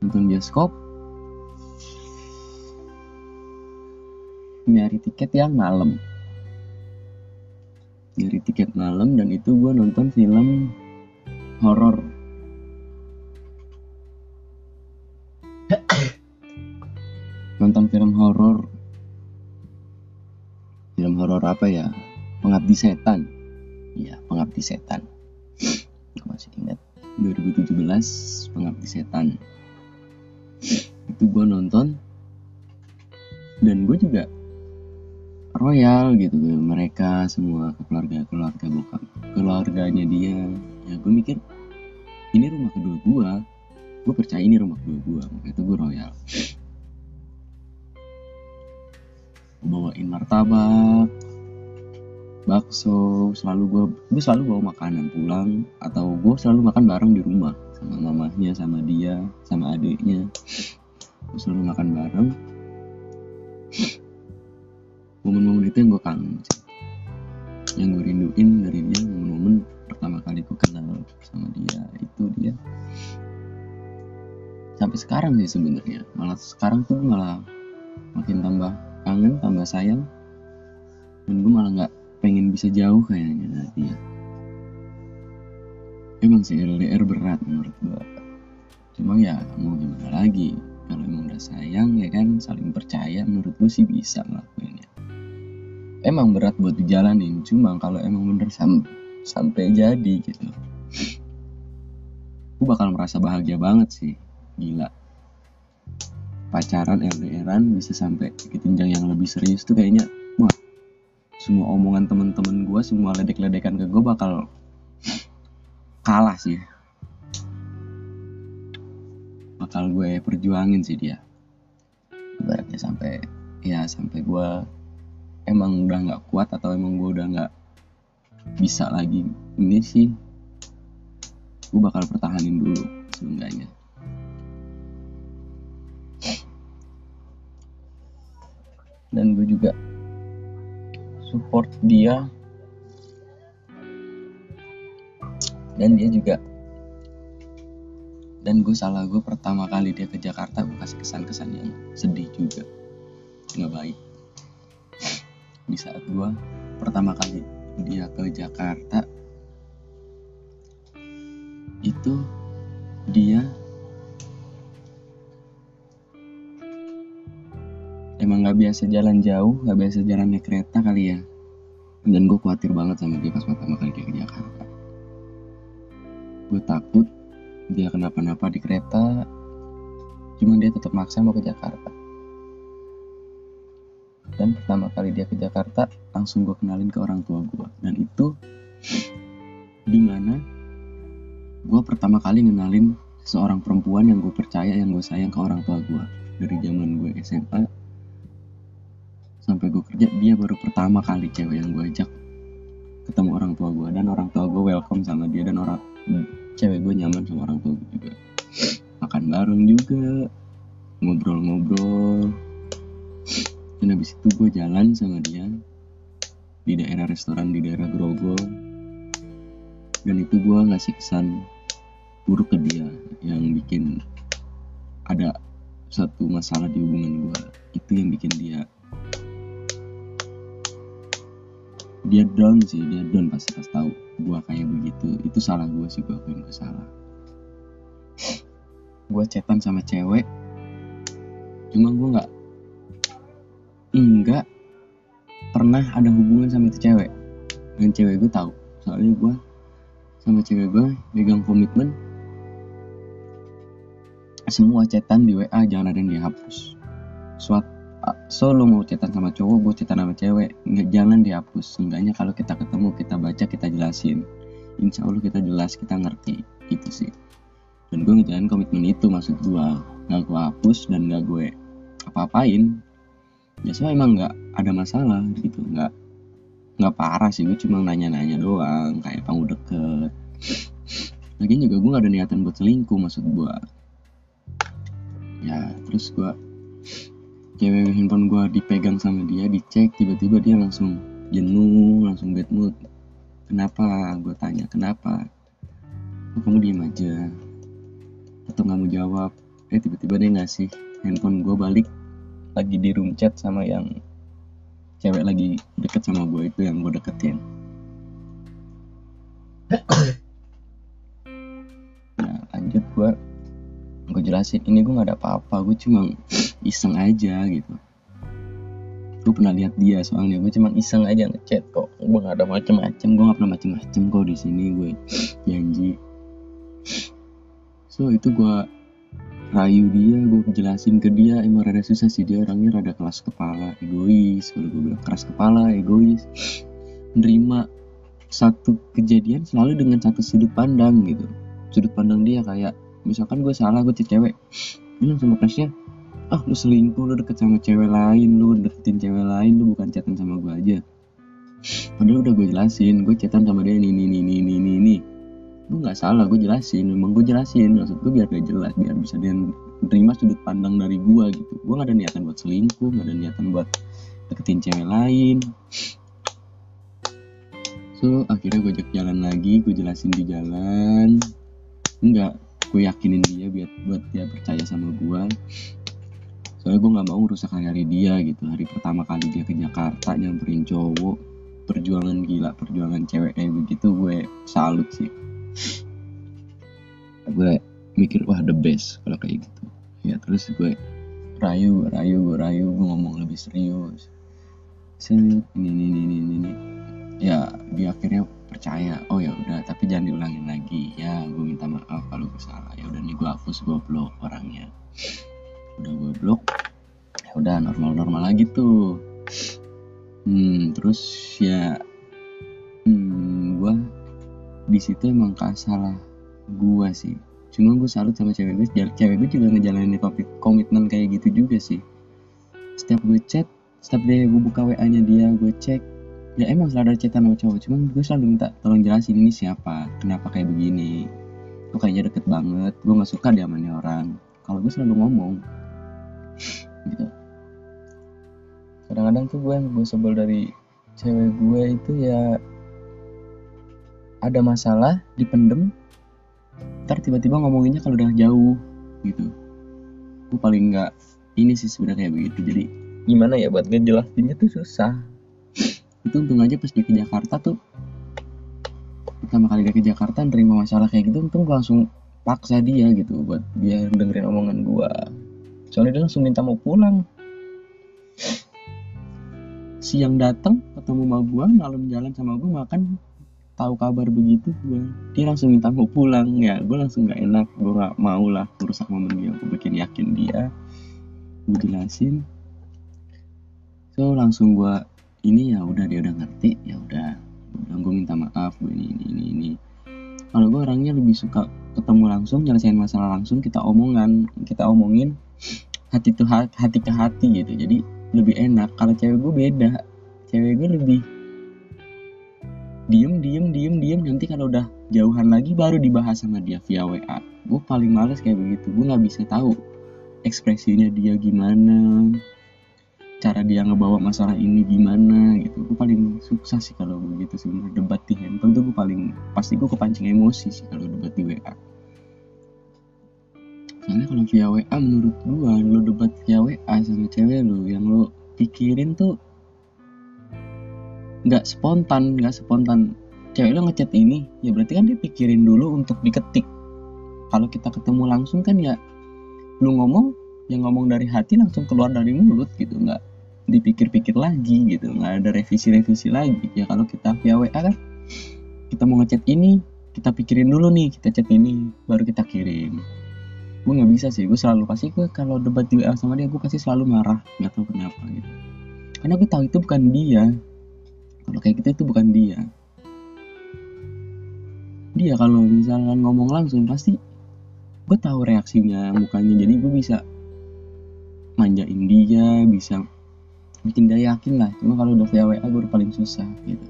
Nonton bioskop. Nyari tiket yang malam. Nyari tiket malam dan itu gue nonton film horor nonton film horor. Film horor apa ya? Pengabdi setan. Iya pengabdi setan. Gue masih ingat. 2017 pengabdi setan. Itu gue nonton. Dan gue juga royal gitu mereka semua ke keluarga keluarga bokap keluarganya dia. Ya gue mikir ini rumah kedua gue gue percaya ini rumah kedua gue makanya itu gue royal bawain martabak bakso selalu gue gue selalu bawa makanan pulang atau gue selalu makan bareng di rumah sama mamahnya sama dia sama adiknya. Gue selalu makan bareng. Momen-momen itu yang gue kangen yang gue rinduin dari dia momen-momen pertama kali gue kenal sama dia itu dia. Sampai sekarang sih sebenarnya. Malah sekarang tuh malah makin tambah kangen tambah sayang. Dan gue malah nggak pengen bisa jauh kayaknya dari dia. Emang sih LDR berat menurut gue cuma ya mau gimana lagi? Kalau emang udah sayang ya kan saling percaya menurut gue sih bisa ngelakuinnya. Emang berat buat dijalanin cuma kalau emang bener sam sampai jadi gitu. Gue bakal merasa bahagia banget sih. Gila pacaran LDRan bisa sampai ke jenjang yang lebih serius tuh kayaknya wah semua omongan temen-temen gue semua ledek-ledekan ke gue bakal kalah sih. Bakal gue perjuangin sih dia. Ibaratnya sampai ya sampai gue emang udah nggak kuat atau emang gue udah nggak bisa lagi ini sih gue bakal pertahanin dulu seenggaknya dan gue juga support dia. Dan dia juga dan gue salah gue pertama kali dia ke Jakarta gue kasih kesan-kesan yang sedih juga. Nggak baik. Di saat gue pertama kali dia ke Jakarta itu dia biasa jalan jauh nggak biasa jalan naik kereta kali ya. Dan gue khawatir banget sama dia pas pertama kali dia ke Jakarta. Gue takut dia kenapa-napa di kereta cuma dia tetap maksa mau ke Jakarta. Dan pertama kali dia ke Jakarta langsung gue kenalin ke orang tua gue dan itu di mana gue pertama kali ngenalin seorang perempuan yang gue percaya yang gue sayang ke orang tua gue dari zaman gue SMA sampai gue kerja dia baru pertama kali cewek yang gue ajak ketemu orang tua gue dan orang tua gue welcome sama dia dan orang cewek gue nyaman sama orang tua gue juga. Makan bareng juga ngobrol-ngobrol. Dan habis itu gue jalan sama dia di daerah restoran di daerah Grogol. Dan itu gue ngasih kesan buruk ke dia yang bikin ada satu masalah di hubungan gue itu yang bikin dia dia down sih dia down pasti pas tahu gue kayak begitu. Itu salah gue sih gue akuin gue salah. Gue chatan sama cewek cuma gue nggak enggak pernah ada hubungan sama itu cewek. Dan cewek gue tahu soalnya gue sama cewek gue megang komitmen semua chatan di WA jangan ada yang dihapus. Suat so lo mau chatan sama cowok gue chatan sama cewek nggak jangan dihapus. Seenggaknya kalau kita ketemu kita baca kita jelasin. Insya Allah kita jelas kita ngerti. Itu sih. Dan gue ngejalanin komitmen itu maksud gue nggak gue hapus dan nggak gue apa-apain. Ya so emang nggak ada masalah gitu. Nggak nggak parah sih gue cuma nanya-nanya doang kayak kamu deket lagian juga gue gak ada niatan buat selingkuh maksud gue ya terus gue cewek handphone gue dipegang sama dia dicek tiba-tiba dia langsung jenuh langsung bad mood. Kenapa? Gue tanya kenapa? Oh, kamu diem aja. Atau nggak mau jawab. Eh tiba-tiba dia ngasih handphone gue balik lagi di room chat sama yang cewek lagi deket sama gue itu yang gue deketin. Nah lanjut gue gue jelasin ini gue gak ada apa-apa gue cuma iseng aja gitu. Gue pernah lihat dia soalnya gue cuma iseng aja ngechat kok. Gue gak ada macem-macem gue gak pernah macem-macem kok di sini gue janji. So itu gue rayu dia gue jelasin ke dia emang rada susah sih dia orangnya rada keras kepala egois. Kalau gue bilang keras kepala egois. Nerima satu kejadian selalu dengan satu sudut pandang gitu. Sudut pandang dia kayak misalkan gue salah gue cewek. Bilang sama crushnya ah lu selingkuh lu deket sama cewek lain lu deketin cewek lain lu bukan chatan sama gue aja. Padahal udah gue jelasin gue chatan sama dia ini ini ini ini ini ini gue nggak salah gue jelasin memang gue jelasin. Maksud gue biar gak jelas biar bisa dia terima sudut pandang dari gue gitu. Gue gak ada niatan buat selingkuh gak ada niatan buat deketin cewek lain. So akhirnya gue ajak jalan lagi gue jelasin di jalan. Enggak gue yakinin dia biar buat dia percaya sama gue soalnya gue nggak mau rusak hari-hari dia gitu. Hari pertama kali dia ke Jakarta nyamperin cowok perjuangan gila perjuangan cewek kayak begitu gue salut sih. Gue mikir wah the best kalau kayak gitu. Ya terus gue rayu rayu gue rayu gue ngomong lebih serius. Ini ini ini ini ini. Ya dia akhirnya percaya oh ya udah tapi jangan diulangin lagi. Ya gue minta maaf kalau gue salah. Ya udah nih gue hapus gue blok orangnya. Udah gue blok ya udah normal normal lagi tuh. Hmm terus ya hmm, gue di situ emang salah gue sih. Cuma gue salut sama cewek gue cewek gue juga ngejalanin komitmen kayak gitu juga sih. Setiap gue chat setiap dia gue buka wa nya dia gue cek ya emang selalu ada chatan sama cowok cuman gue selalu minta tolong jelasin ini siapa kenapa kayak begini. Gue kayaknya deket banget gue nggak suka diamani orang. Kalau gue selalu ngomong. Gitu. Kadang-kadang tuh gue yang gue sebel dari cewek gue itu ya ada masalah dipendem ntar tiba-tiba ngomonginnya kalau udah jauh gitu. Gue paling nggak ini sih sebenarnya kayak begitu. Jadi gimana ya buat ngejelasinnya tuh susah itu untung aja pas dia ke Jakarta tuh pertama kali dia ke Jakarta nerima masalah kayak gitu untung langsung paksa dia gitu buat dia dengerin omongan gue soalnya dia langsung minta mau pulang. Siang datang ketemu sama gue malam jalan sama gue makan tahu kabar begitu gue dia langsung minta mau pulang. Ya gue langsung nggak enak gue gak mau lah merusak momen dia gue bikin yakin dia. Gue jelasin. So langsung gue ini ya udah dia udah ngerti ya udah. Gue minta maaf gue ini ini ini ini. Kalau gue orangnya lebih suka ketemu langsung nyelesain masalah langsung kita omongan kita omongin hati tuh hati ke hati gitu. Jadi lebih enak. Kalau cewek gue beda. Cewek gue lebih diem diem diem diem. Nanti kalau udah jauhan lagi baru dibahas sama dia via WA gue paling males kayak begitu. Gue nggak bisa tahu ekspresinya dia gimana cara dia ngebawa masalah ini gimana gitu. Gue paling sukses sih kalau begitu sebenarnya debat di handphone tuh gue paling pasti gue kepancing emosi sih kalau debat di WA soalnya kalau via WA menurut gua lo debat via WA sama cewek lo yang lo pikirin tuh nggak spontan nggak spontan. Cewek lo ngechat ini ya berarti kan dia pikirin dulu untuk diketik. Kalau kita ketemu langsung kan ya lu ngomong yang ngomong dari hati langsung keluar dari mulut gitu nggak dipikir-pikir lagi gitu nggak ada revisi-revisi lagi. Ya kalau kita via WA kan kita mau ngechat ini kita pikirin dulu nih kita chat ini baru kita kirim. Gue nggak bisa sih gue selalu pasti gue kalau debat di WA sama dia gue pasti selalu marah nggak tahu kenapa gitu. Karena gue tahu itu bukan dia. Kalau kayak gitu itu bukan dia. Dia kalau misalkan ngomong langsung pasti gue tahu reaksinya mukanya jadi gue bisa manjain dia bisa bikin dia yakin lah. Cuma kalau udah via WA gue paling susah gitu.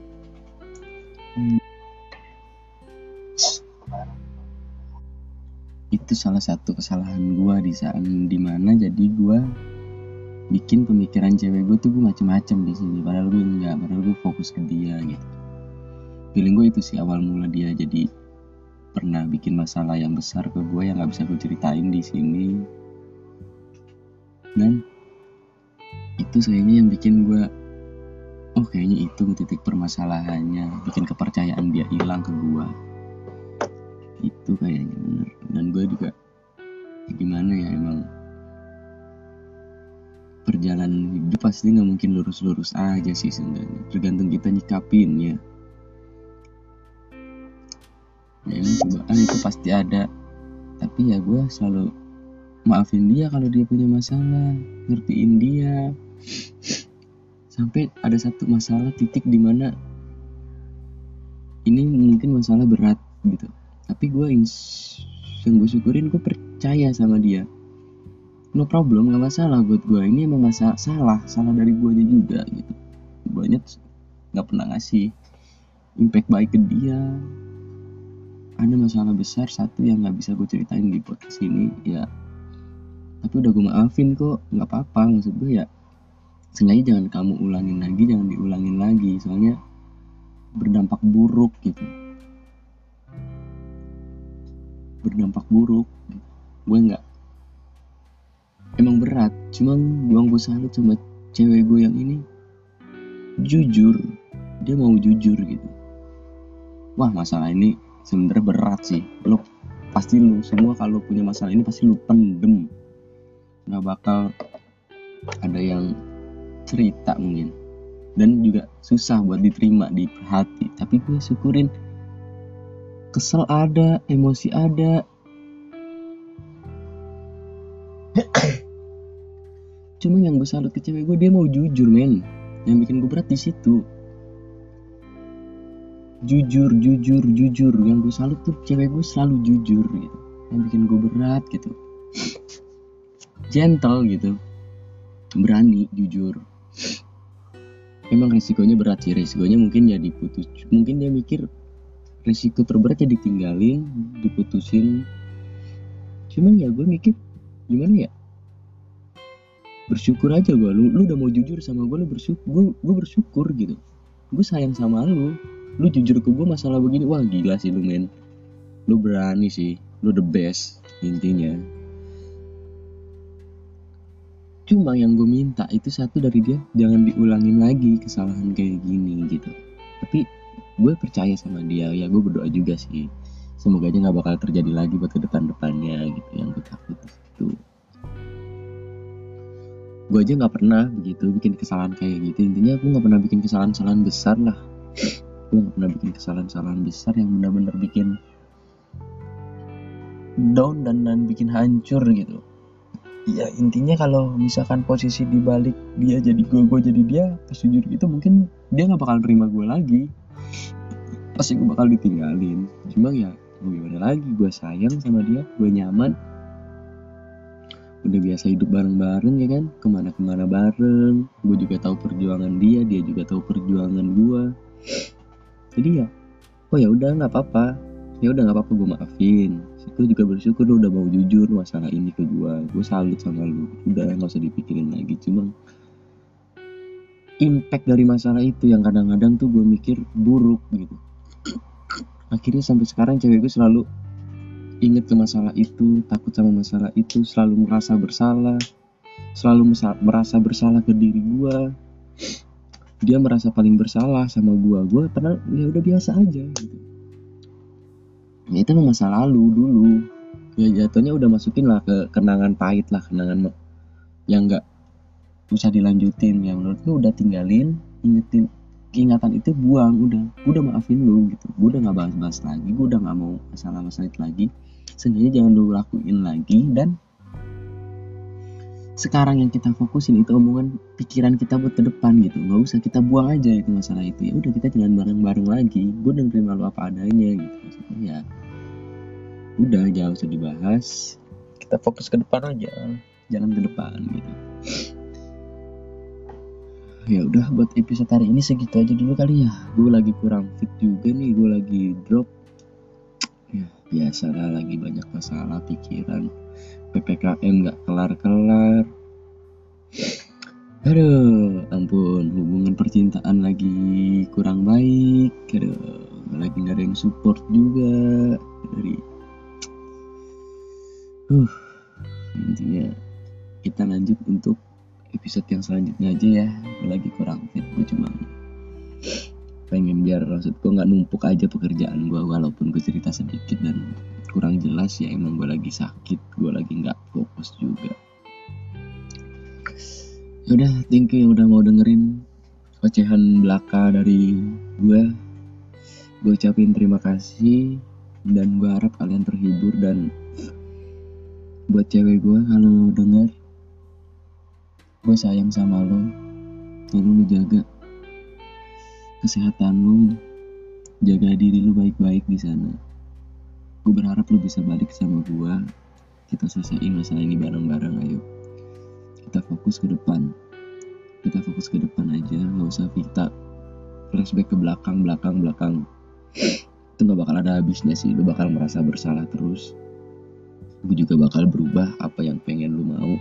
Itu salah satu kesalahan gue di saat di mana jadi gue bikin pemikiran cewek gue tuh gue macem-macem di sini. Padahal gue enggak padahal gue fokus ke dia gitu. Feeling gue itu sih awal mula dia jadi pernah bikin masalah yang besar ke gue yang nggak bisa gue ceritain di sini dan itu sayangnya yang bikin gue oh kayaknya itu titik permasalahannya bikin kepercayaan dia hilang ke gue itu kayaknya bener. Dan gue juga gimana ya emang perjalanan hidup pasti nggak mungkin lurus-lurus aja sih sebenarnya. Tergantung kita nyikapinnya ya. Cobaan itu pasti ada. Tapi ya gue selalu maafin dia kalau dia punya masalah ngertiin dia. Sampai ada satu masalah titik di mana ini mungkin masalah berat gitu. Tapi gue yang gue syukurin gue percaya sama dia. No problem gak masalah buat gue ini emang masa salah salah dari gue aja juga gitu. Banyak nggak pernah ngasih impact baik ke dia. Ada masalah besar satu yang nggak bisa gue ceritain di podcast ini ya tapi udah gue maafin kok nggak apa-apa maksud gue ya sengaja jangan kamu ulangin lagi jangan diulangin lagi soalnya berdampak buruk gitu. Berdampak buruk gue nggak emang berat cuma gue gue salut sama cewek gue yang ini jujur dia mau jujur gitu. Wah masalah ini sebenarnya berat sih lo pasti lu semua kalau punya masalah ini pasti lu pendem nggak bakal ada yang cerita mungkin. Dan juga susah buat diterima di hati. Tapi gue syukurin kesel ada emosi ada. Cuma yang gue salut ke cewek gue dia mau jujur men. Yang bikin gue berat di situ. Jujur jujur jujur. Yang gue salut tuh cewek gue selalu jujur gitu. Yang bikin gue berat gitu gentle gitu berani jujur. Emang resikonya berat sih resikonya mungkin ya diputus mungkin dia mikir resiko terberat ya ditinggalin diputusin. Cuman ya gue mikir gimana ya? Bersyukur aja gue lu, lu udah mau jujur sama gue lu bersyukur gue, gue bersyukur gitu. Gue sayang sama lu lu jujur ke gue masalah begini wah gila sih lu men. Lu berani sih lu the best intinya cuma yang gue minta itu satu dari dia jangan diulangin lagi kesalahan kayak gini gitu. Tapi gue percaya sama dia. Ya gue berdoa juga sih. Semoga aja nggak bakal terjadi lagi buat ke depan depannya gitu. Yang gue takut itu gue aja nggak pernah begitu bikin kesalahan kayak gitu. Intinya gue nggak pernah bikin kesalahan-kesalahan besar lah. Gue gak pernah bikin kesalahan-kesalahan besar yang benar-benar bikin down dan dan bikin hancur gitu ya intinya kalau misalkan posisi dibalik dia jadi gue gue jadi dia pas jujur gitu mungkin dia nggak bakal terima gue lagi. Pasti gue bakal ditinggalin. Cuma ya gue gimana lagi gue sayang sama dia gue nyaman. Udah biasa hidup bareng-bareng ya kan? Ke mana-kemana bareng. Gue juga tahu perjuangan dia dia juga tahu perjuangan gue jadi ya oh ya udah nggak apa-apa. Ya udah nggak apa-apa gue maafin gue juga bersyukur lu udah mau jujur masalah ini ke gue gue salut sama lu. Udah nggak usah dipikirin lagi. Cuma impact dari masalah itu yang kadang-kadang tuh gue mikir buruk gitu. Akhirnya sampai sekarang cewek gue selalu inget ke masalah itu takut sama masalah itu selalu merasa bersalah selalu merasa bersalah ke diri gue dia merasa paling bersalah sama gua. Gua pernah ya udah biasa aja gitu ya itu masa lalu dulu. Ya jatuhnya udah masukin lah ke kenangan pahit lah kenangan yang nggak usah dilanjutin. Ya menurut gua udah tinggalin ingetin ingatan itu buang udah. Gua udah maafin lu gitu. Gua udah nggak bahas-bahas lagi gua udah nggak mau masalah-masalah itu lagi. Seenggaknya jangan lu lakuin lagi dan sekarang yang kita fokusin itu omongan pikiran kita buat ke depan gitu. Nggak usah kita buang aja itu masalah itu. Ya udah kita jalan bareng-bareng lagi. Gue udah terima lu apa adanya gitu maksudnya. Ya udah jangan usah dibahas. Kita fokus ke depan aja. Jalan ke depan gitu. Ya udah buat episode hari ini segitu aja dulu kali ya. Gue lagi kurang fit juga nih. Gue lagi drop. Ya biasa lah lagi banyak masalah pikiran PPKM gak kelar-kelar Aduh, ampun, hubungan percintaan lagi kurang baik. Aduh, lagi gak ada yang support juga dari. Uh, intinya kita lanjut untuk episode yang selanjutnya aja ya. Lagi kurang fit, gue cuma pengen biar maksud gue nggak numpuk aja pekerjaan gue walaupun gue cerita sedikit dan kurang jelas ya emang gue lagi sakit gue lagi nggak fokus juga. Yaudah, thank you yang udah mau dengerin ocehan belaka dari gue. Gue ucapin terima kasih dan gue harap kalian terhibur dan buat cewek gue kalau denger gue sayang sama lo tolong lu jaga kesehatan lu jaga diri lu baik-baik di sana gue berharap lu bisa balik sama gue kita selesaiin masalah ini bareng-bareng ayo. Kita fokus ke depan. Kita fokus ke depan aja nggak usah kita flashback ke belakang belakang belakang. Itu nggak bakal ada habisnya sih lu bakal merasa bersalah terus. Gue juga bakal berubah apa yang pengen lu mau.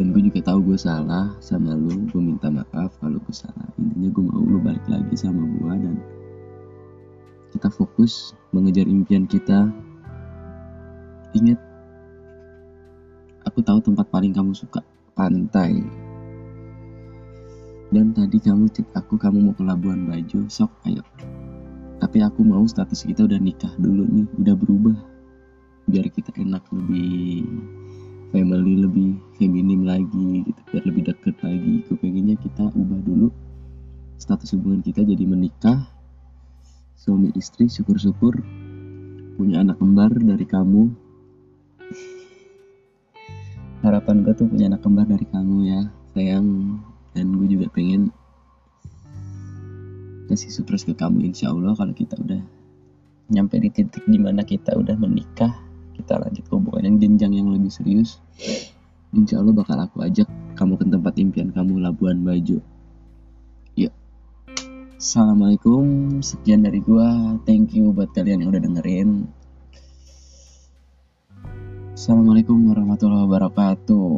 Dan gue juga tahu gue salah sama lu gue minta maaf kalau gue salah. Intinya gue mau lu balik lagi sama gue dan kita fokus mengejar impian kita. Ingat aku tahu tempat paling kamu suka pantai. Dan tadi kamu cek aku kamu mau ke Labuan Bajo sok ayo. Tapi aku mau status kita udah nikah dulu nih udah berubah. Biar kita enak lebih family lebih feminim lagi gitu. Biar lebih deket lagi. Aku pengennya kita ubah dulu status hubungan kita jadi menikah suami istri syukur-syukur punya anak kembar dari kamu. Harapan gue tuh punya anak kembar dari kamu ya sayang. Dan gue juga pengen kasih surprise ke kamu insya Allah kalau kita udah nyampe di titik di mana kita udah menikah. Kita lanjut hubungan yang jenjang yang lebih serius. Insya Allah bakal aku ajak kamu ke tempat impian kamu Labuan Bajo Assalamualaikum sekian dari gua. Thank you buat kalian yang udah dengerin. Assalamualaikum warahmatullahi wabarakatuh.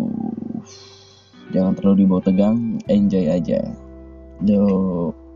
Jangan terlalu dibawa tegang enjoy aja. Yuk